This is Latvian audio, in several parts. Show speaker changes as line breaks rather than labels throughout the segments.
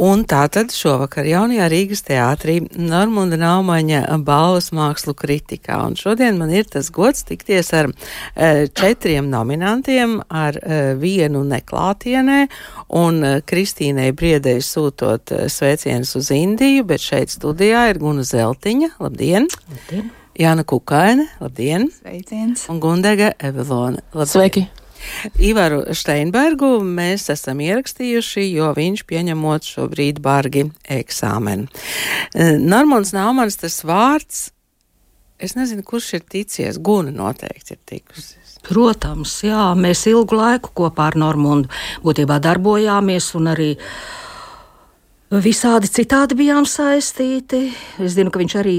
Un tātad šovakar jaunajā Rīgas teātrī Normunda Naumaņa balvas mākslu kritikā. Un šodien man ir tas gods tikties ar e, četriem nominantiem, ar e, vienu neklātienē un e, Kristīnai Briedei sūtot sveicienus uz Indiju, bet šeit studijā ir Guna Zeltiņa. Labdien! Labdien! Jāna Kukaine, labdien!
Sveiciens!
Un Gundega Evelone.
Labdien. Sveiki!
Ivaru Steinbergu mēs esam ierakstījuši, jo viņš pieņemot šobrīd bargi eksāmenu. E, Normons Naumans tas vārds, es nezinu, kurš ir ticies, Guna noteikti ir tikusi.
Protams, jā, mēs ilgu laiku kopā ar Normundu būtībā darbojāmies un arī visādi citādi bijām saistīti. Es zinu, ka viņš arī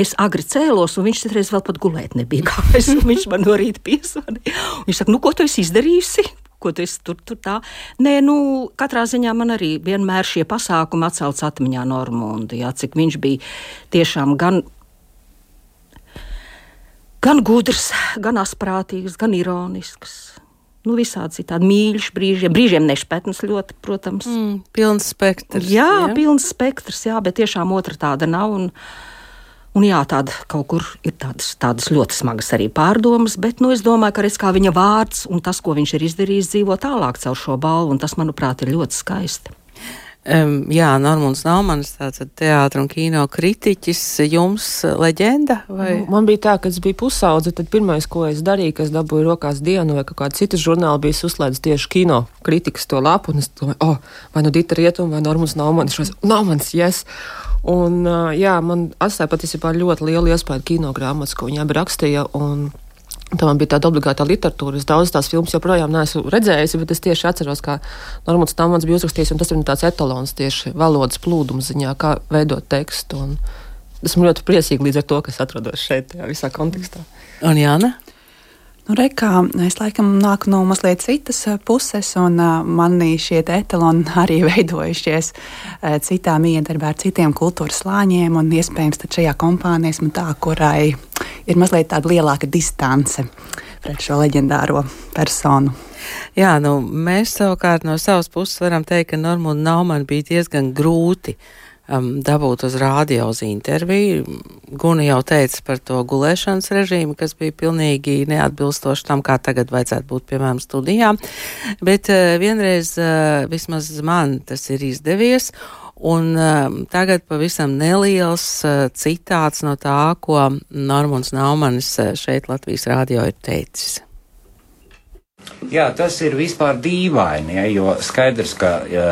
Es agri cēlos, un viņš citreiz vēl pat gulēt nebija gājis. Viņš man no rīta piesvanīja. Viņš saka, nu, ko tu esi izdarījusi? Ko tu esi tur, tur tā? Nē, nu, katrā ziņā man arī vienmēr šie pasākumi atcelts atmiņā Normundu, jā, cik viņš bija tiešām gan gan gudrs, gan asprātīgs, gan ironisks. Nu, visādi citādi mīļš, brīžiem, brīžiem nešpatns ļoti, protams.
Mm, pilns spektrs.
Jā, jā, pilns spektrs, jā, bet tiešām otra tāda nav. Un, Un jā, tāda kaut kur ir tādas, tādas ļoti smagas arī pārdomas, bet nu, es domāju, ka redz, kā viņa vārds un tas, ko viņš ir izdarījis, dzīvo tālāk caur šo balvu, un tas, manuprāt, ir ļoti skaisti.
Um, jā, Normons Naumans, tāds teātris un kino kritiķis, jums leģenda? Vai?
Nu, man bija tā, ka es biju pusaudze, tad pirmais, ko es darīju, kad dabūju rokās dienu vai kādu citu žurnālu, bija uzslēdzis tieši kino kritikas to lapu, un es domāju, oh, vai nu Dita Rietuma vai Normons Naumans, šos, Naumans, yes! Un, jā, man atstāja patiesībā ļoti lielu iespēju kino grāmatas, ko viņa rakstīja. Tā man bija tāda obligāta literatūra. Es daudz tās filmas joprojām neesmu redzējusi, bet es tieši atceros, kā Normāns Tamans bija uzrakstījis, tas ir tāds etalons tieši valodas plūduma ziņā, kā veidot tekstu. Un esmu ļoti priecīga līdz ar to, kas atrodas šeit, tajā visā kontekstā.
Un Jāna?
Nu, re, kā, es laikam nāku no mazliet citas eh, puses, un uh, manī šie etaloni arī veidojušies uh, citā miedarbā ar citiem kultūras slāņiem. Iespējams, ka šajā kompānijā esmu tā, kurai ir mazliet tāda lielāka distance pret šo leģendāro personu.
Jā, nu, mēs savukārt no savas puses varam teikt, ka Normūna Naumana bija diezgan grūti uh, um, dabūt uz rādio uz interviju. Guna jau teica par to gulēšanas režīmu, kas bija pilnīgi neatbilstoši tam, kā tagad vajadzētu būt, piemēram, studijām. Bet uh, vienreiz uh, vismaz man tas ir izdevies. Un uh, tagad pavisam neliels uh, citāts no tā, ko Normons Naumanis šeit Latvijas rādio ir teicis.
Jā, tas ir vispār dīvaini, ja, jo skaidrs, ka ja,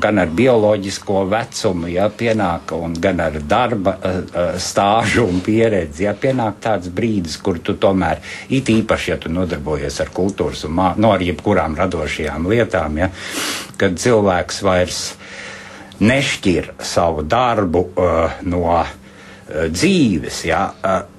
gan ar bioloģisko vecumu ja, pienāk, gan ar darba stāžu un pieredzi, ja pienāk tāds brīdis, kur tu tomēr, it īpaši, ja tu nodarbojies ar kultūras un no nu, ar jebkurām radošajām lietām, ja, kad cilvēks vairs nešķir savu darbu uh, no uh, dzīves. Ja, uh,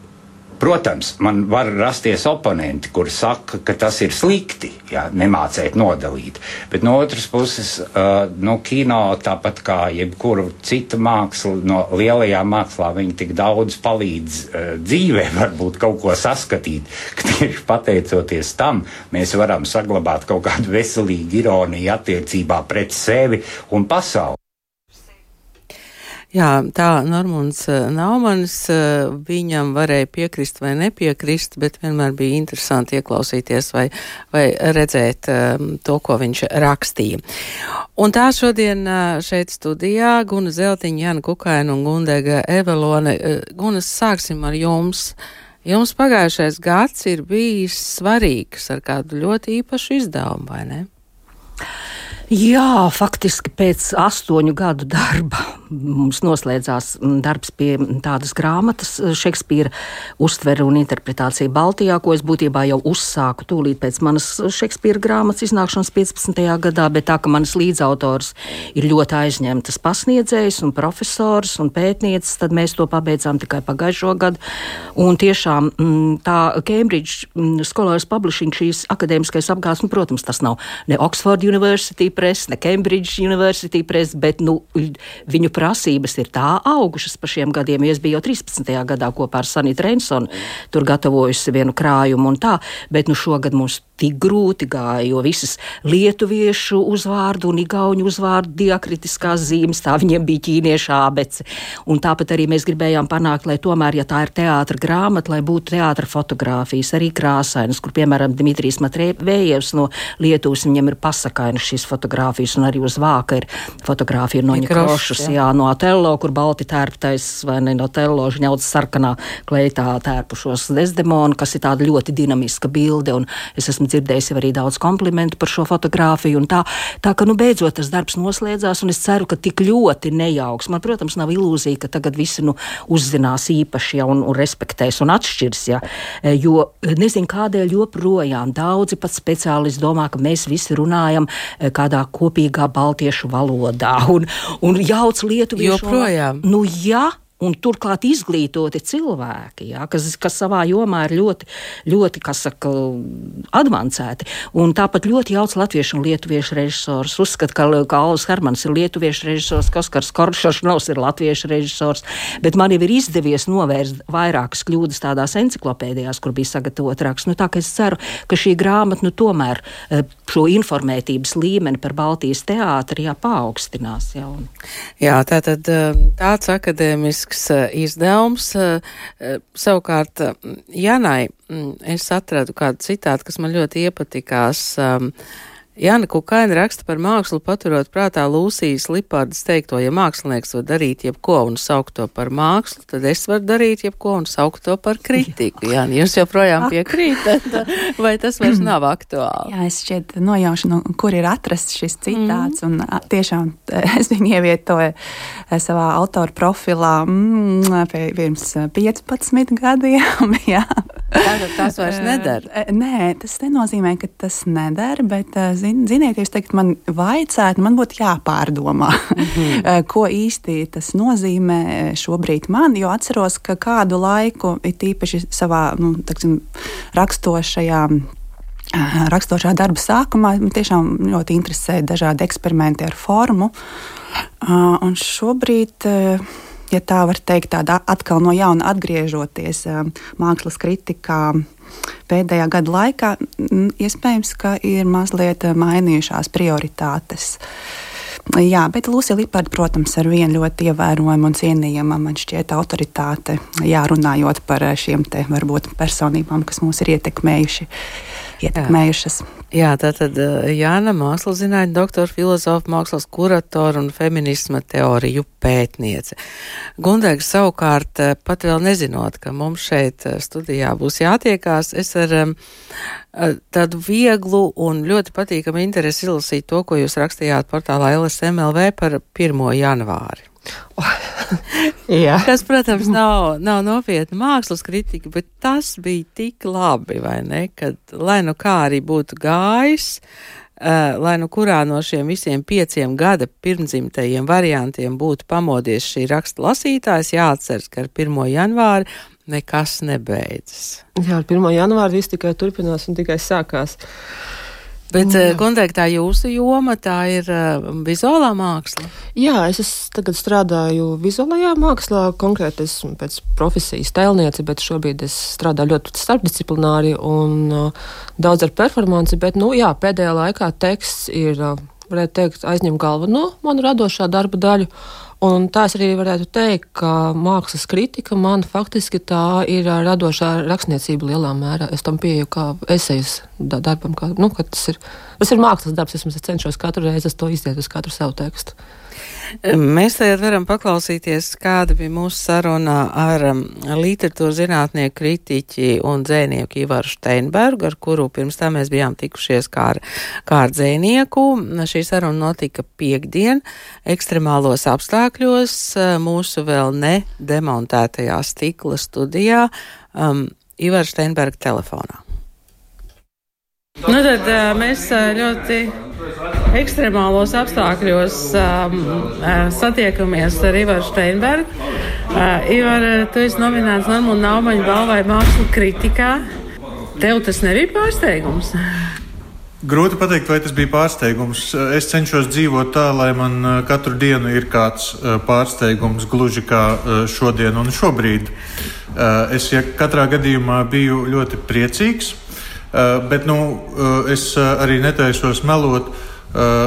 Protams, man var rasties oponenti, kur saka, ka tas ir slikti, ja nemācēt nodalīt. Bet no otras puses, uh, no kino, tāpat kā jebkuru citu mākslu, no lielajām mākslā, viņi tik daudz palīdz uh, dzīvē, varbūt kaut ko saskatīt, ka tieši pateicoties tam, mēs varam saglabāt kaut kādu veselīgu ironiju attiecībā pret sevi un pasauli.
Jā, tā Normons eh, Naumanis, eh, viņam varēja piekrist vai nepiekrist, bet vienmēr bija interesanti ieklausīties vai, vai redzēt um, to, ko viņš rakstīja. Un tā šodien šeit studijā Guna Zeltiņa, Jana Kukaina un Gundega Evelone. Gunas, sāksim ar jums. Jums pagājušais gads ir bijis svarīgs ar kādu ļoti īpašu izdevumu, vai ne?
Jā, faktiski pēc astoņu gadu darba mums noslēdzās darbs pie tādas grāmatas, Šekspīra uztvere un interpretācija Baltijā, ko es būtībā jau uzsāku tūlīt pēc manas Šekspīra grāmatas iznākšanas 15. gadā, bet tā, ka manas līdzautors ir ļoti aizņemtas pasniedzējs un profesors un pētniecis, tad mēs to pabeidzām tikai pagājušo gadu. Un tiešām tā Cambridge Scholars Publishing šīs akadēmiskais apgāds, nu, protams, tas nav ne Oxford University Press, ne Cambridge University Press, bet nu, viņu prasības ir tā augušas pa šiem gadiem. Es biju jau 13. gadā kopā ar Sanitu Rensonu, tur gatavojusi vienu krājumu un tā, bet nu šogad mums tik grūti gāja, jo visas lietuviešu uzvārdu un igauņu uzvārdu diakritiskās zīmes, tā viņiem bija ķīniešu abece. Un tāpat arī mēs gribējām panākt, lai tomēr, ja tā ir teātra grāmata, lai būtu teātra fotografijas, arī krāsainas, kur, piemēram, Dimitrijs Matvējevs no Lietuvas, viņam ir pasakainas šīs fotografijas, un arī uz vāka ir fotografija no Ņekrošas, jā. jā, no Atello, kur balti tērptais, vai ne, no Tello žņauts sarkanā kleitā tērpušos Desdemonu, kas ir tāda ļoti dinamiska bilde, un es esmu dzirdējis arī daudz komplimentu par šo fotografiju. Tā, tā ka, nu, beidzot tas darbs noslēdzās, un es ceru, ka tik ļoti nejauks. Man, protams, nav ilūzija, ka tagad visi nu, uzzinās īpaši ja, un, un respektēs un atšķirs. Ja, e, jo nezinu, kādēļ joprojām daudzi pat speciālisti domā, ka mēs visi runājam e, kādā kopīgā baltiešu valodā un, un jauc lietuviešu.
Joprojām.
Nu, jā, un turklāt izglītoti cilvēki, ja, kas, kas savā jomā ir ļoti, ļoti saka, advancēti. Un tāpat ļoti jauts latviešu un lietuviešu režisors. Uzskata, ka, ka Alvis Hermans ir lietuviešu režisors, ka Oskars Koršašnovs ir latviešu režisors, bet man jau ir izdevies novērst vairākas kļūdas tādās enciklopēdijās, kur bija sagatavot raksts. Nu, tā kā es ceru, ka šī grāmata nu, tomēr eh, šo informētības līmeni par Baltijas teātri jā, paaugstinās. Jā, un...
jā tā tad eh, tāds akadēmisks lielisks eh, izdevums. Eh, eh, savukārt, Janai, es atradu kādu citātu, kas man ļoti iepatikās. Jāna Kukaina raksta par mākslu, paturot prātā Lūsijas Lipardas teikto, ja mākslinieks var darīt jebko un saukt to par mākslu, tad es varu darīt jebko un saukt to par kritiku. Jā, jūs joprojām piekrītat, vai tas vairs nav aktuāli?
Jā, es šķiet nojaušu, nu, kur ir atrasts šis citāts, mm. un tiešām es viņu ievietoju savā autora profilā mm, pirms 15 gadiem. Jā.
Tātad tas vairs nedara?
Nē, tas nenozīmē, ka tas nedara, bet zin, zin, ziniet, jūs teikt, man vajadzētu, man būtu jāpārdomā, mm -hmm. ko īsti tas nozīmē šobrīd man, jo atceros, ka kādu laiku, it īpaši savā nu, taksim, rakstošajā rakstošā darba sākumā man tiešām ļoti interesēja dažādi eksperimenti ar formu. Un šobrīd, ja tā var teikt, tāda atkal no jauna atgriežoties mākslas kritikā, pēdējā gada laikā iespējams, ka ir mazliet eh, mainījušās prioritātes. Jā, bet Lūsija Liparda, protams, ar vienu ļoti ievērojamu un cienījamu, man šķiet, autoritāte, jā, runājot par eh, šiem te varbūt personībām, kas mūs ir ietekmējuši, ietekmējušas. Jā.
Tā tad eh, Jāna mākslas zinātņu doktora, filozofa, mākslas kuratora un feminisma teoriju pētniece. Gundēga savukārt eh, pat vēl nezinot, ka mums šeit eh, studijā būs jātiekās, es ar tādu vieglu un ļoti patīkamu interesi izlasīju to, ko jūs rakstījāt portālā LSMLV par 1. janvāri. Kas, protams, nav, nav nopietna mākslas kritika, bet tas bija tik labi, vai ne, kad, lai nu kā arī būtu gājis, uh, lai nu kurā no šiem visiem pieciem gada pirmdzimtajiem variantiem būtu pamodies šī raksta lasītājs, jāatceras, ka ar 1. janvāri nekas nebeidzas.
Jā, ar 1. janvāri viss tikai turpinās un tikai sākās.
Bet uh, kontekstā jūsu joma tā ir uh, vizuālā māksla?
Jā, es, es tagad strādāju vizuālajā mākslā, konkrēti esmu pēc profesijas tēlniece, bet šobrīd es strādāju ļoti starpdisciplināri un uh, daudz ar performanci, bet, nu, jā, pēdējā laikā teksts ir, uh, varētu teikt, aizņem galveno manu radošā darba daļu. Un tā es arī varētu teikt, ka mākslas kritika man faktiski tā ir radošā rakstniecība lielā mērā. Es tam pieeju kā esejas darbam, kā, nu, tas ir, tas ir mākslas darbs. Es cenšos katru reizi to izdiet uz katru savu tekstu.
Mēs tagad varam paklausīties, kāda bija mūsu saruna ar um, literatūras zinātnieku kritiķi un dzēnieku Ivaru Steinbergu, ar kuru pirms tam mēs bijām tikušies kā ar, kā ar dzēnieku. Šī saruna notika piekdien ekstremālos apstākļos mūsu vēl ne demontētajā stikla studijā um, Ivaru Steinberga telefonā. Nu tad uh, mēs uh, ļoti ekstremālos apstākļos um, satiekamies ar Ivaru Steinbergu. Uh, Ivar, tu esi nominēts Normūna Naumaņa balvai mākslu kritikā. Tev tas nebija pārsteigums?
Grūti pateikt, vai tas bija pārsteigums. Es cenšos dzīvot tā, lai man katru dienu ir kāds pārsteigums, gluži kā šodien un šobrīd. Es ja katrā gadījumā biju ļoti priecīgs Bet nu, es arī netaisos melot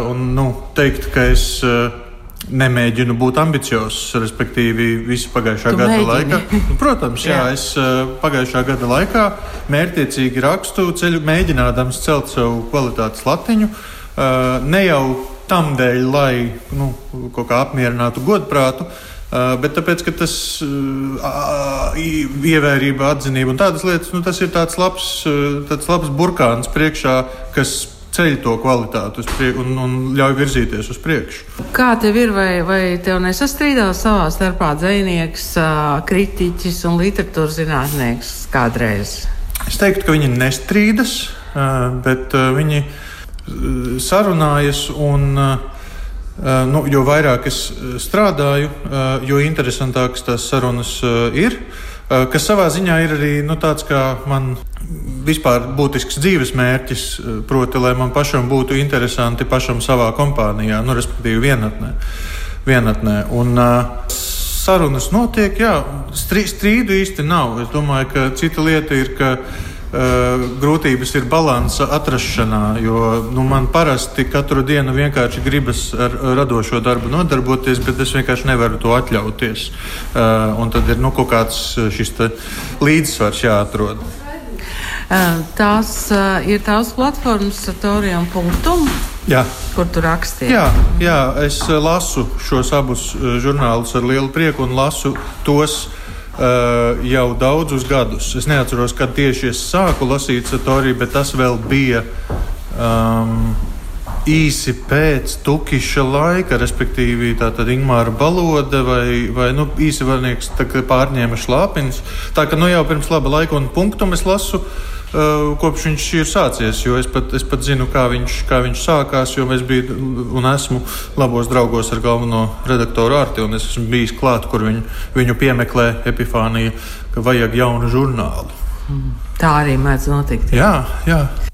un nu, teikt, ka es nemēģinu būt ambiciozs, respektīvi, visu pagājušā
tu
gada
mēģini.
laikā. Nu, protams, jā, jā. es pagājušā gada laikā mērķiecīgi rakstu ceļu, mēģinādams celt savu kvalitātes latiņu. Ne jau tam dēļ, lai nu, kaut kā apmierinātu godprātu, Uh, bet tāpēc, ka tas uh, ievērība, atzinība un tādas lietas, nu, tas ir tāds labs, uh, tāds labs burkāns priekšā, kas ceļ to kvalitāti priekšu un, un ļauj virzīties uz priekšu.
Kā tev ir, vai, vai tev nesastrīdās savā starpā dzinieks, kritiķis un literatūras zinātnieks kādreiz?
Es teiktu, ka viņi nestrīdas, bet viņi sarunājas un nu, jo vairāk es strādāju, uh, jo interesantākas tās sarunas ir. Kas savā ziņā ir arī nu, tāds, kā man vispār būtisks dzīves mērķis, proti, lai man pašam būtu interesanti pašam savā kompānijā, nu, respektīvi, vienatnē. vienatnē. Un, sarunas notiek, jā, strīdu īsti nav. Es domāju, ka cita lieta ir, ka Eh, grūtības ir balansa atrašanā, jo nu, man parasti katru dienu vienkārši gribas ar radošo darbu nodarboties, bet es vienkārši nevaru to atļauties. Un tad ir nu, kaut kāds šis līdzsvars jāatrod.
Tās ir tās platformas, Satorija un Punktum.
Jā.
Kur tu rakstīji?
Jā, jā, es lasu šos abus žurnālus ar lielu prieku un lasu tos jau daudzus gadus. Es neatceros, kad tieši es sāku lasīt Satoriju, bet tas vēl bija um, īsi pēc Tukiša laika, respektīvi Ingmāra Balode vai, vai nu, īsivarnieks pārņēma šlāpins. Tā ka nu jau pirms laba laika un punktum es lasu uh, kopš viņš ir sācies. Es pat, es pat zinu, kā viņš, kā viņš sākās, jo es biju un esmu labos draugos ar galveno redaktoru Arti. Es esmu bijis klāt, kur viņu, viņu piemeklē Epifānija, ka vajag jaunu žurnālu.
Tā arī mēdz notikt.
Jā, jā.
Jā,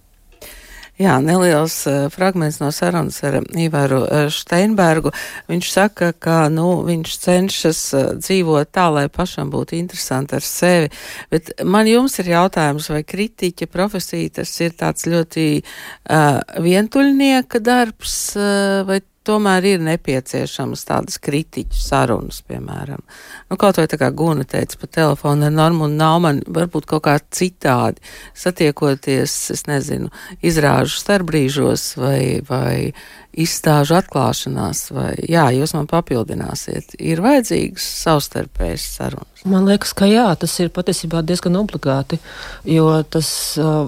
neliels uh, fragments no sarunas ar Ivaru uh, Steinbergu. Viņš saka, ka nu, viņš cenšas uh, dzīvot tā, lai pašam būtu interesanti ar sevi. Bet man jums ir jautājums, vai kritiķa profesija tas ir tāds ļoti uh, vientuļnieka darbs, uh, vai tomēr ir nepieciešamas tādas kritiķu sarunas, piemēram. Nu, kaut vai tā kā Guna teica pa telefonu ar Normu un Nauman, varbūt kaut kā citādi satiekoties, es nezinu, izrāžu starpbrīžos vai, vai izstāžu atklāšanās, vai, jā, jūs man papildināsiet, ir vajadzīgas savstarpējas sarunas.
Man liekas, ka jā, tas ir patiesībā diezgan obligāti, jo tas. Uh,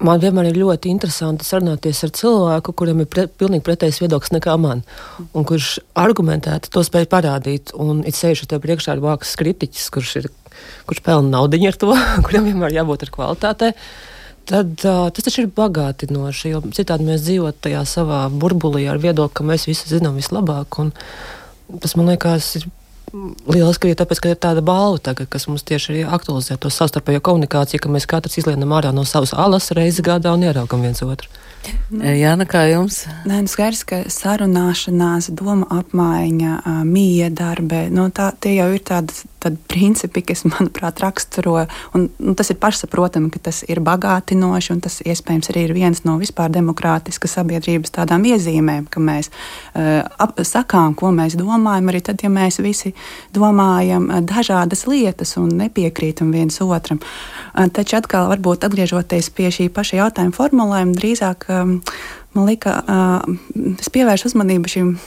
Man vienmēr ir ļoti interesanti sarunāties ar cilvēku, kuram ir pre, pilnīgi pretējs viedoklis nekā man, un kurš argumentēti to spēj parādīt. Un it sevišķi te priekšā ir vāks kritiķis, kurš, ir, kurš pelna naudu ar to, kuram vienmēr jābūt ar kvalitātei. Tad uh, tas taču ir bagātinoši, jo citādi mēs dzīvojam tajā savā burbulī ar viedokli, ka mēs visi zinām vislabāk. Tas man liekas, ir Lieliski arī tāpēc, ka ir tāda balva tagad, kas mums tieši arī aktualizē to savstarpējo komunikāciju, ka mēs katrs izlienam ārā no savas alas reizi gadā un ieraugam viens otru.
Nu, Jāna, kā jums?
Nē, nu skaidrs, ka sarunāšanās, doma apmaiņa, mīja darbē, nu, tā, tie jau ir tādi, tādi principi, kas, manuprāt, raksturo, un, un tas ir pašsaprotami, ka tas ir bagātinoši, un tas iespējams arī ir viens no vispār demokrātiskas sabiedrības tādām iezīmēm, ka mēs uh, ap, sakām, ko mēs domājam, arī tad, ja mēs visi domājam dažādas lietas un nepiekrītam viens otram. Uh, taču atkal, varbūt atgriežoties pie šī paša jautājuma formulējuma, drīzāk um, man lika, uh, es pievēršu uzmanību šim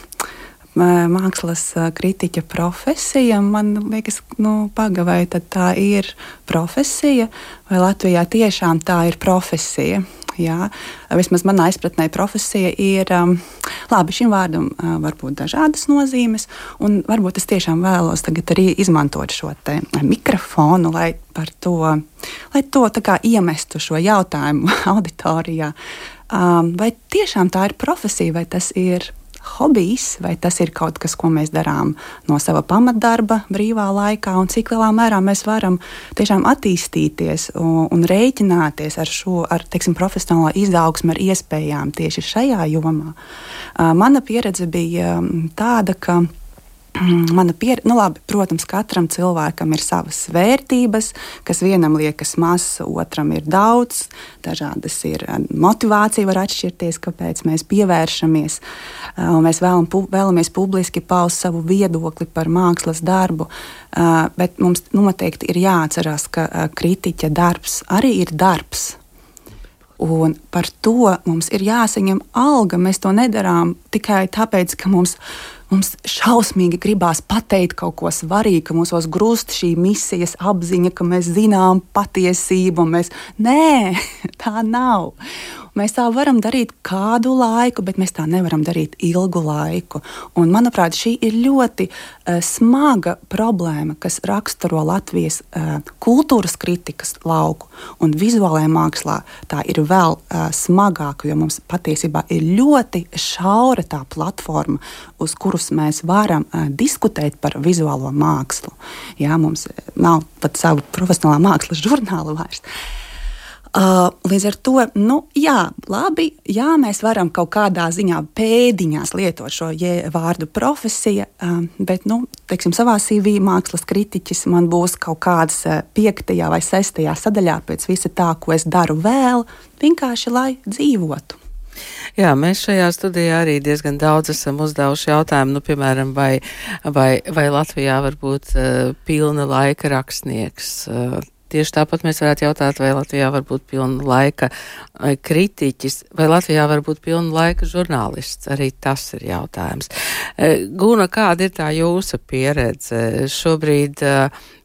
mākslas kritiķa profesija. Man liekas, nu, paga, vai tā ir profesija, vai Latvijā tiešām tā ir profesija. Jā, vismaz manā izpratnē profesija ir. Um, labi, šim vārdam uh, var būt dažādas nozīmes, un varbūt es tiešām vēlos arī izmantot šo mikrofonu, lai to, lai to iemestu šo jautājumu auditorijā. Um, vai tiešām tā ir profesija, vai tas ir hobijs, vai tas ir kaut kas, ko mēs darām no sava pamatdarba, brīvā laikā, un cik lielā mērā mēs varam tiešām attīstīties un, un rēķināties ar šo ar, teiksim, profesionālo izaugsmu, ar iespējām tieši šajā jomā. Mana pieredze bija tāda, ka mana pieredze, nu labi, protams, katram cilvēkam ir savas vērtības, kas vienam liekas maz, otram ir daudz, dažādas ir eh, motivācija, var atšķirties, kāpēc mēs pievēršamies. Eh, mēs vēlam, vēlamies publiski paust savu viedokli par mākslas darbu, eh, bet mums noteikti ir jāatcerās, ka kritiķa darbs arī ir darbs. Un par to mums ir jāsaņem alga. Mēs to nedarām tikai tāpēc, ka mums ir Mums šausmīgi gribās pateikt kaut ko svarīgu, ka mūsos grūst šī misijas apziņa, ka mēs zinām patiesību. Mēs... Nē, tā nav. Mēs tā varam darīt kādu laiku, bet mēs tā nevaram darīt ilgu laiku. Un, manuprāt, šī ir ļoti uh, smaga problēma, kas raksturo Latvijas uh, kultūras kritikas lauku. Un vizuālajā mākslā tā ir vēl uh, smagāka, jo mums patiesībā ir ļoti šaura tā platforma, uz kuras mēs varam uh, diskutēt par vizuālo mākslu. Jā, mums nav pat savu profesionālā mākslas žurnālu vairs. Uh, līdz ar to, nu, jā, labi, jā, mēs varam kaut kādā ziņā pēdiņās lietot šo vārdu profesija, uh, bet, nu, teiksim, savā CV mākslas kritiķis man būs kaut kādas uh, piektajā vai sestajā sadaļā pēc visa tā, ko es daru vēl, vienkārši lai dzīvotu.
Jā, mēs šajā studijā arī diezgan daudz esam uzdevuši jautājumu, nu, piemēram, vai, vai, vai Latvijā var būt uh, pilna laika rakstnieks. Uh, Tieši tāpat mēs varētu jautāt, vai Latvijā var būt pilna laika kritiķis, vai Latvijā var būt pilna laika žurnālists. Arī tas ir jautājums. E, Guna, kāda ir tā jūsu pieredze? Šobrīd e,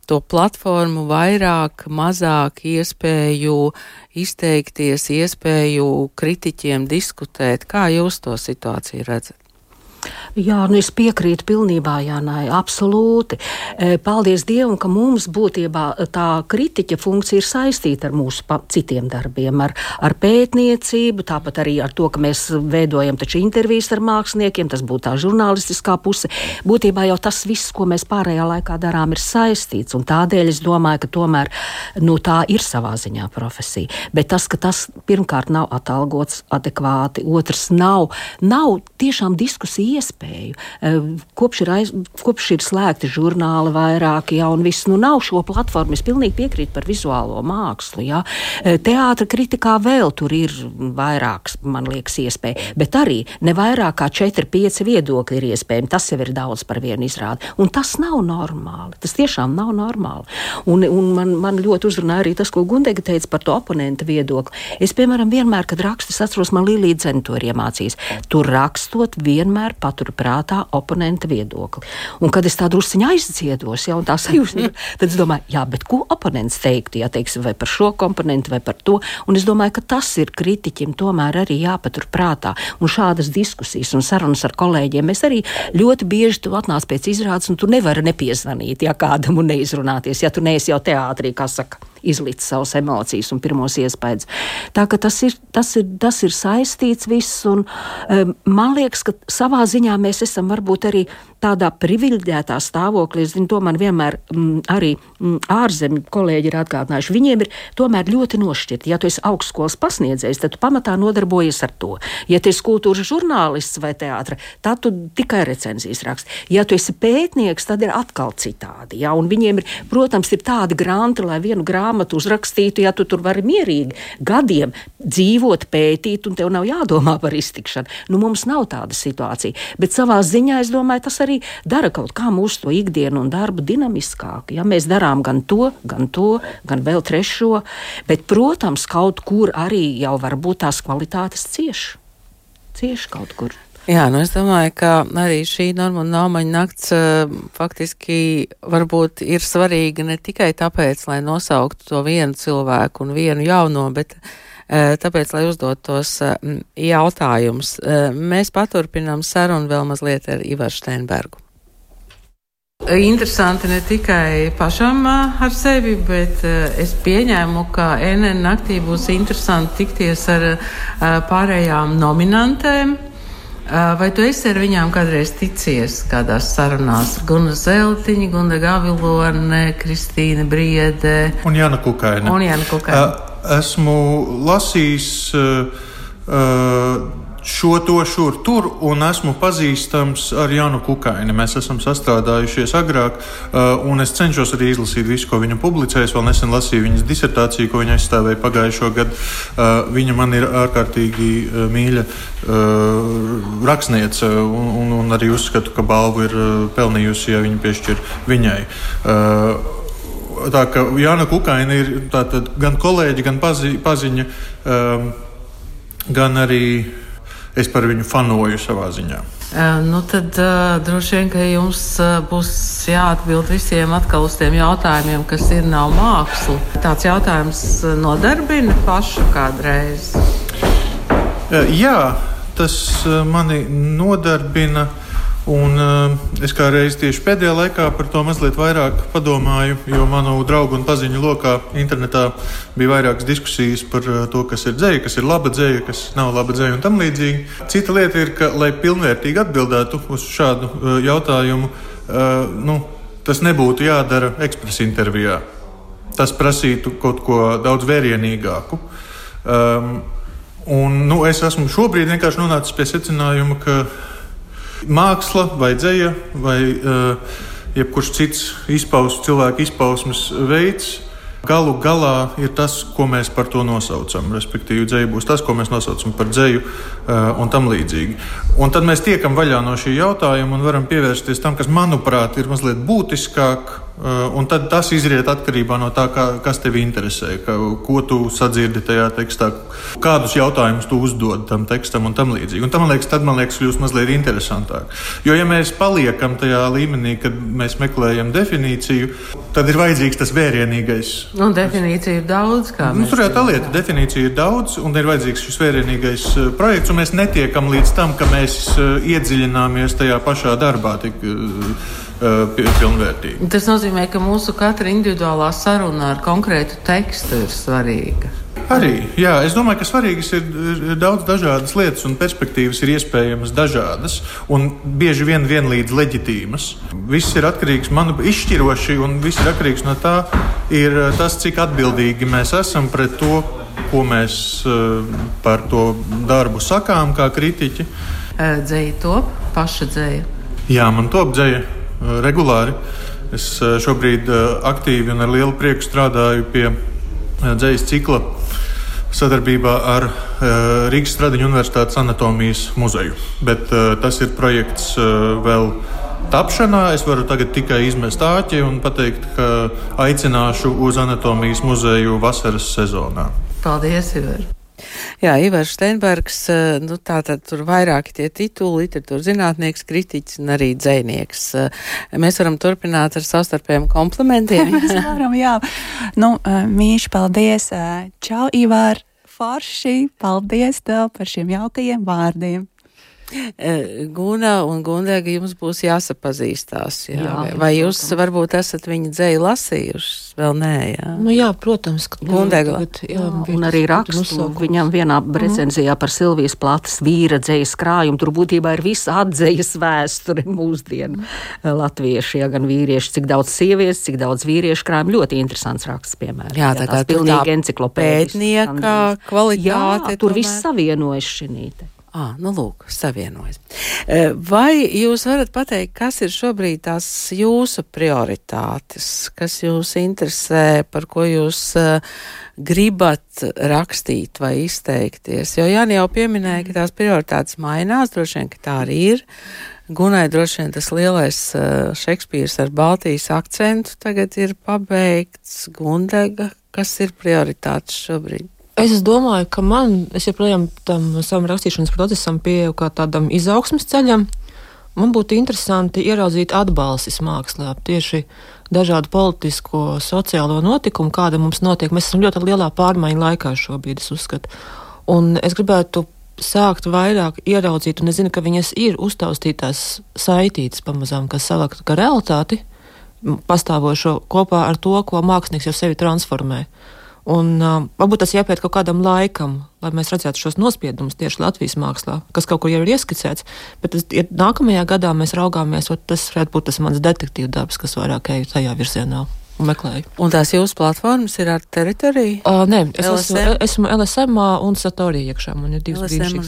to platformu vairāk, mazāk iespēju izteikties, iespēju kritiķiem diskutēt. Kā jūs to situāciju redzat?
Jā, nu es piekrītu pilnībā, Jānai, absolūti. E, paldies Dievam, ka mums būtībā tā kritiķa funkcija ir saistīta ar mūsu citiem darbiem, ar, ar pētniecību, tāpat arī ar to, ka mēs veidojam taču intervijas ar māksliniekiem, tas būtu tā žurnālistiskā puse. Būtībā jau tas viss, ko mēs pārējā laikā darām, ir saistīts, un tādēļ es domāju, ka tomēr nu, tā ir savā ziņā profesija. Bet tas, ka tas pirmkārt nav atalgots adekvāti, otrs nav, nav tiešām diskusija iespēju. Eh, kopš ir, aiz, kopš ir slēgti žurnāli vairāki, ja, un viss nu nav šo platformu, es pilnīgi piekrītu par vizuālo mākslu. Ja. Eh, teātra kritikā vēl tur ir vairāks, man liekas, iespēja, bet arī ne vairāk kā 4-5 viedokļi ir iespējami. Tas jau ir daudz par vienu izrādi. Un tas nav normāli. Tas tiešām nav normāli. Un, un man, man ļoti uzrunāja arī tas, ko Gundega teica par to oponenta viedokli. Es, piemēram, vienmēr, kad rakstu, es atceros, man Līlija Dzeni to ir iemācījis. Tur rakstot vienmēr paturu prātā oponenta viedokli. Un kad es tā drusciņā aizdziedos, ja tā sajūta, tad es domāju, jā, bet ko oponents teiktu, ja teiksim, vai par šo komponentu, vai par to. Un es domāju, ka tas ir kritiķim tomēr arī jāpatur prātā. Un šādas diskusijas un sarunas ar kolēģiem mēs arī ļoti bieži tu atnāc pēc izrādes, un tu nevari nepiezvanīt, ja kādam un neizrunāties, ja tu neesi jau teātrī, kā saka izlikt savas emocijas un pirmos iespējas. Tā ka tas ir, tas ir, tas ir saistīts viss, un um, man liekas, ka savā ziņā mēs esam varbūt arī tādā privileģētā stāvoklī. Es zinu, to man vienmēr mm, arī mm, ārzemju kolēģi ir atgādinājuši. Viņiem ir tomēr ļoti nošķirti. Ja tu esi augstskolas pasniedzējs, tad tu pamatā nodarbojies ar to. Ja tu esi kultūras žurnālists vai teātris, tad tu tikai recenzijas raksti. Ja tu esi pētnieks, tad ir atkal citādi. Ja? Un viņiem ir, protams, ir tādi granti, lai vienu grāmatu uzrakstītu, ja tu tur vari mierīgi gadiem dzīvot, pētīt, un tev nav jādomā par iztikšanu. Nu, mums nav tāda situācija. Bet savā ziņā es domāju, tas arī dara kaut kā mūsu to ikdienu un darbu dinamiskāku. Ja mēs darām gan to, gan to, gan vēl trešo, bet, protams, kaut kur arī jau var būt tās kvalitātes cieši. Cieši kaut kur.
Jā, nu es domāju, ka arī šī norma un naumaņa nakts uh, faktiski varbūt ir svarīga ne tikai tāpēc, lai nosauktu to vienu cilvēku un vienu jauno, bet uh, tāpēc, lai uzdot tos uh, jautājumus. Mēs paturpinām sarunu vēl mazliet ar Ivaru Steinbergu. Interesanti ne tikai pašam ar sevi, bet es pieņēmu, ka NN naktī būs interesanti tikties ar pārējām nominantēm. Vai tu esi ar viņām kādreiz ticies kādās sarunās? Guna Zeltiņa, Guna Gavilone, Kristīna Briede
un Jana Kukaina.
Un Jana Kukaina.
Esmu lasījis šo, to, šur, tur, un esmu pazīstams ar Janu Kukaini. Mēs esam sastrādājušies agrāk, uh, un es cenšos arī izlasīt visu, ko viņa publicējas. Vēl nesen lasīju viņas disertāciju, ko viņa aizstāvēja pagājušo gadu. Viņa man ir ārkārtīgi mīļa rakstniece, un, un, un arī uzskatu, ka balvu ir pelnījusi, ja viņa piešķir viņai. Tā kā Jāna Kukaina ir tātad, gan kolēģi, gan pazi, paziņa, um, gan arī es par viņu fanoju savā ziņā.
Uh, nu tad uh, droši vien, ka jums uh, būs jāatbild visiem atkal uz tiem jautājumiem, kas ir nav māksla. Tāds jautājums nodarbina pašu kādreiz.
Uh, jā, tas uh, mani nodarbina. Uh, Un, uh, es kā reiz tieši pēdējā laikā par to mazliet vairāk padomāju, jo manu draugu un paziņu lokā internetā bija vairākas diskusijas par uh, to, kas ir dzēja, kas ir laba dzēja, kas nav laba dzēja un tam līdzīgi. Cita lieta ir, ka, lai pilnvērtīgi atbildētu uz šādu uh, jautājumu, nu, tas nebūtu jādara ekspresa intervijā. Tas prasītu kaut ko daudz vērienīgāku. Um, un, nu, es esmu šobrīd vienkārši nonācis pie secinājuma, ka Māksla vai dzēja vai uh, jebkurš cits izpausmes, cilvēka izpausmes veids. Galu galā ir tas, ko mēs par to nosaucam. Respektīvi, dzēja būs tas, ko mēs nosaucam par dzēju, uh, un tam līdzīgi. Un tad mēs tiekam vaļā no šī jautājuma un varam pievērsties tam, kas, manuprāt, ir mazliet būtiskāk un tad tas izriet atkarībā no tā, kā, kas tev interesē, ka, ko tu sadzirdi tajā tekstā, kādus jautājumus tu uzdod tam tekstam un tam līdzīgi. Un tam, man liekas, tad man liekas, kļūst mazliet interesantāk. Jo, ja mēs paliekam tajā līmenī, kad mēs meklējam definīciju, tad ir vajadzīgs tas vērienīgais.
Un definīcija ir daudz, kā
nu, tur jau tā lieta. Definīcija ir daudz, un ir vajadzīgs šis vērienīgais uh, projekts, un mēs netiekam līdz tam, ka mēs uh, iedziļināmies tajā pašā darbā. Tik, pilnvērtīgi.
Tas nozīmē, ka mūsu katra individuālā saruna ar konkrētu tekstu ir svarīga.
Arī jā, es domāju, ka svarīgas ir, ir daudz dažādas lietas, un perspektīvas ir iespējamas dažādas un bieži vien vienlīdz leģitīmas. Viss ir atkarīgs manuprāt, izšķiroši, un viss ir atkarīgs no tā, ir tas, cik atbildīgi mēs esam pret to, ko mēs par to darbu sakām, kā kritiķi.
Dzēja top, paša dzēja.
Jā, man top dzēja Eh, regulāri. Es eh, šobrīd eh, aktīvi un ar lielu prieku strādāju pie dzīslas cikla sadarbībā ar Rīgas Stradiņu Universitātes anatomijas muzeju. Bet tas ir projekts vēl tapšanā. Es varu tagad tikai izmest āķi un pateikt, ka aicināšu uz anatomijas muzeju vasaras sezonā.
Paldies, Iver! Jā, Ivars Steinbergs, eh, nu tā tad tur vairāki tie tituli, literatūra zinātnieks, kritiķis un arī dzēnieks. Eh, mēs varam turpināt ar savstarpējiem komplementiem.
Mēs varam, jā. Nu, eh, mīši, paldies. Čau, Ivar! Forši! Paldies tev par šiem jaukajiem vārdiem!
Guna un Gundēga jums būs jāsapazīstās. Jā. Jā, vai, jūs protams. varbūt esat viņa dzēju lasījuši? Vēl nē, jā.
Nu, jā, protams.
Gundēga.
Jā, jā, un arī rakstu viņam vienā mhm. recenzijā par Silvijas platas vīra dzējas krājumu. Tur būtībā ir visa atdzējas vēsture mūsdienu latvieši, ja gan vīrieši, cik daudz sievietes, cik daudz vīriešu krājumu. Ļoti interesants raksts, piemēram.
Jā, tā kā pilnīgi enciklopēdija. Pētnieka kvalitāte.
Jā, tur viss savienojas šī nīte.
À, nu lūk, savienojas. Vai jūs varat pateikt, kas ir šobrīd tās jūsu prioritātes, kas jūs interesē, par ko jūs gribat rakstīt vai izteikties? Jo Jāni jau pieminēja, ka tās prioritātes mainās, droši vien, ka tā arī ir. Gunai droši vien tas lielais Šekspīrs ar Baltijas akcentu tagad ir pabeigts. Gundega, kas ir prioritātes šobrīd?
Es domāju, ka man, es joprojām tam savam rakstīšanas procesam pieeju kā tādam izaugsmas ceļam. Man būtu interesanti ieraudzīt atbalstis mākslā, tieši dažādu politisko, sociālo notikumu, kāda mums notiek. Mēs esam ļoti lielā pārmaiņu laikā šobrīd, es uzskatu. Un es gribētu sākt vairāk ieraudzīt, un es zinu, ka viņas ir uztaustītās saitītas pamazām, kas savākt kā realitāti, pastāvošo kopā ar to, ko mākslinieks jau sevi transformē. Un, uh, varbūt tas jāpēt kaut kādam laikam, lai mēs redzētu šos nospiedumus tieši Latvijas mākslā, kas kaut kur jau ir ieskicēts. Bet tas, ja nākamajā gadā mēs raugāmies, tas varētu būt tas mans detektīva darbs, kas vairāk ej tajā virzienā. un.
Un tās jūsu platformas ir ar teritoriju?
Uh, nē, es
LSM?
esmu, esmu LSM un Satorija iekšā. Man ir divas
LSM un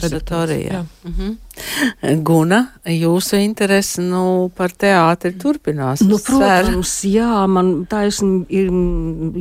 Guna, jūsu interese nu, par teātri turpinās.
Nu, protams, jā, man taisn ir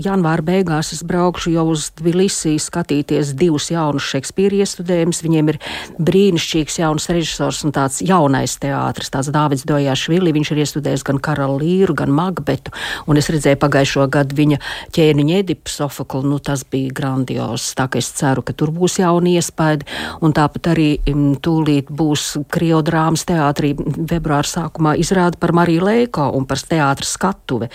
janvāra beigās. Es braukšu jau uz Tbilisī skatīties divus jaunus Šekspīra iestudējumus. Viņiem ir brīnišķīgs jauns režisors un tāds jaunais teātris, tāds Dāvids Dojāšvili. Viņš ir iestudējis gan Karalu Līru, gan Magbetu. Un es redzēju pagājušo gadu viņa ķēniņa Edipu Sofoklu. Nu, tas bija grandios. Tā ka es ceru, ka tur būs jauni iespaidi. Un tāpat arī tūlīt būs Krievu drāmas teātrī februāra sākumā izrāda par Mariju Leiko un par teātra skatuve,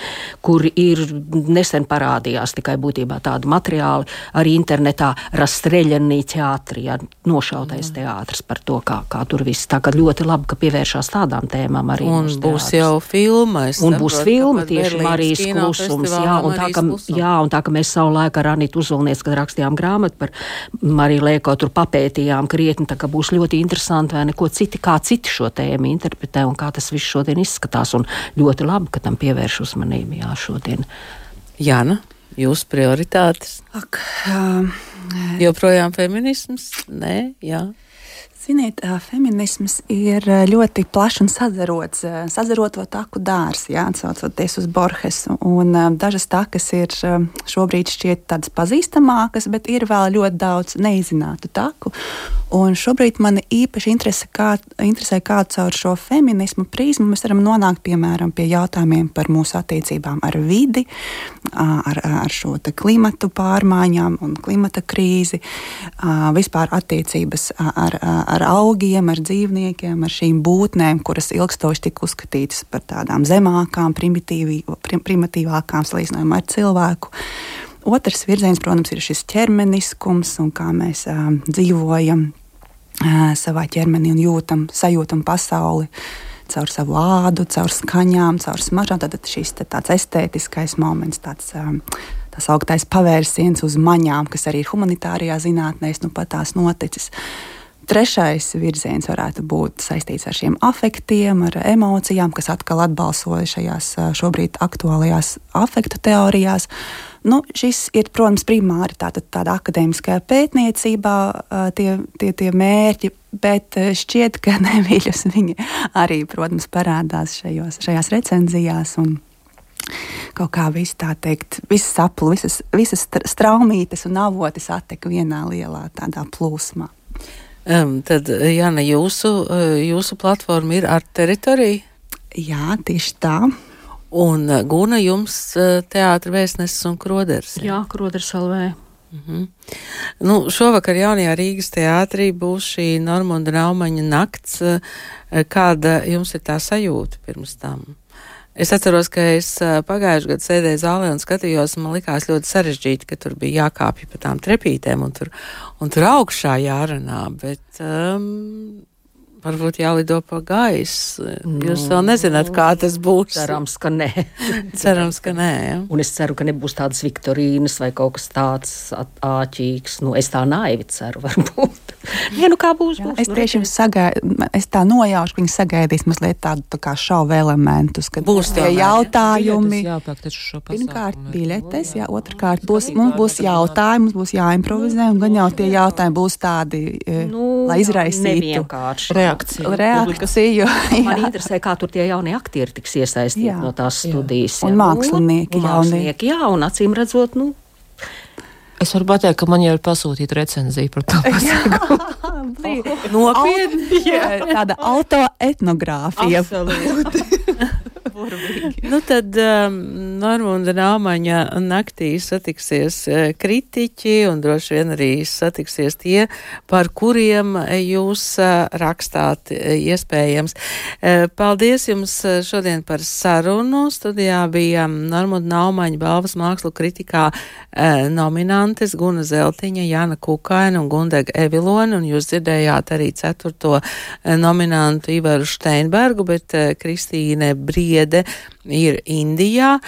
kur ir nesen parādījās tikai būtībā tādu materiālu arī internetā Rastreļanī teātrī, ja, nošautais
Mm.
teātris par to, kā, kā tur viss. Tā kā ļoti labi, ka pievēršās tādām tēmām arī.
Un būs jau filma.
Un būs filma
ka
tieši Marijas klusums. Jā, un tā, ka, jā, un tā kā mēs savu laiku ar Anītu Uzulniec, kad rakstījām grāmatu par Mariju Lēko, tur papētījām krietni, tā kā būs ļoti interesanti, vai neko citi, kā citi šo tēmu interpretē un kā tas viss šodien izskatās. Un ļoti labi, ka tam pievērš uzmanību, jā, šodien.
Jāna, jūsu prioritātes?
Ak, um,
Joprojām feminisms? Nē, jā.
Ziniet, feminisms ir ļoti plašs un sadzarots, sadzaroto taku dārs, jā, atsaucoties uz Borgesu. Un, dažas takas ir šobrīd šķiet tādas pazīstamākas, bet ir vēl ļoti daudz neizzinātu taku. Un šobrīd man īpaši interese, kā, interesē, kā caur šo feminismu prizmu mēs varam nonākt piemēram pie jautājumiem par mūsu attiecībām ar vidi, ar, ar šo klimatu pārmaiņām un klimata krīzi, vispār attiecības ar, ar, ar augiem, ar dzīvniekiem, ar šīm būtnēm, kuras ilgstoši tika uzskatītas par tādām zemākām, prim, primitīvākām salīdzinājumā ar cilvēku. Otrs virziens, protams, ir šis ķermeniskums un kā mēs uh, dzīvojam uh, savā ķermenī un jūtam, sajūtam pasauli caur savu ādu, caur skaņām, caur smaržām. Tad šis te tāds estētiskais moments, tāds tas augtais pavērsiens uz maņām, kas arī ir humanitārijā zinātnē, nu pat tās noticis. Trešais virziens varētu būt saistīts ar šiem afektiem, ar emocijām, kas atkal atbalsoja šajās šobrīd aktuālajās afektu teorijās. Nu, šis ir, protams, primāri tāda, tāda akadēmiskā pētniecībā tie, tie, tie mērķi, bet šķiet, ka nemīļus viņi arī, protams, parādās šajos, šajās recenzijās. Un, Kaut kā viss tā teikt, visas saplu, visas, visas str- straumītes un avotis attek vienā lielā tādā plūsmā.
Um, tad, Jāna, jūsu, uh, jūsu platforma ir ar teritoriju?
Jā, tieši tā.
Un uh, Guna jums uh, teātra vēstnesis un kroders.
Jā, Kroders LV.
Mhm. Nu, šovakar jaunajā Rīgas teātrī būs šī Normunda Naumaņa nakts. Kāda jums ir tā sajūta pirms tam? Es atceros, ka es pagājušajā gadā sēdēju zālē un skatījos, un man likās ļoti sarežģīti, ka tur bija jākāpj pa tām trepītēm un tur, un tur augšā jārunā, bet um, varbūt jālido pa gaisu. Jūs vēl nezināt, kā tas būs.
Cerams, ka nē.
Cerams, ka nē. Ja?
Un es ceru, ka nebūs tādas Viktorīnas vai kaut kas tāds āķīgs. Nu, es tā naivi ceru, varbūt. Nē, nu kā būs?
Jā,
būs
es
nu,
tieši
redzēsim.
sagaidu, es tā nojaušu, ka viņi sagaidīs mazliet tādu tā kā šovu elementus, kad
Būs
tie jautājumi. Pirmkārt, biļetes, jā, otrkārt, būs, mums būs jautājumi, mums būs jāimprovizē, un gan jau tie jautājumi būs tādi, eh,
Nu,
lai izraisītu.
Reakcija.
reakciju.
Man interesē, kā tur tie jaunie aktieri tiks iesaistīti
Jā.
no tās
Jā.
studijas.
Un
jā.
mākslinieki
un, un
jaunie.
mākslinieki, jā, un acīm redzot, nu,
Es varu pateikt, ka man jau ir pasūtīta recenzija par to.
Nopietni.
Tāda autoetnogrāfija.
Nu, tad um, Normunda Nāmaņa naktī satiksies uh, kritiķi un droši vien arī satiksies tie, par kuriem uh, jūs uh, rakstāt iespējams. Paldies jums šodien par sarunu. Studijā bija Normunda Nāmaņa balvas mākslu kritikā nominantes Guna Zeltiņa, Jana Kukaina un Gundega Evilona, un jūs dzirdējāt arī ceturto nominantu Ivaru Steinbergu, bet Kristīne Briede ir Indijā.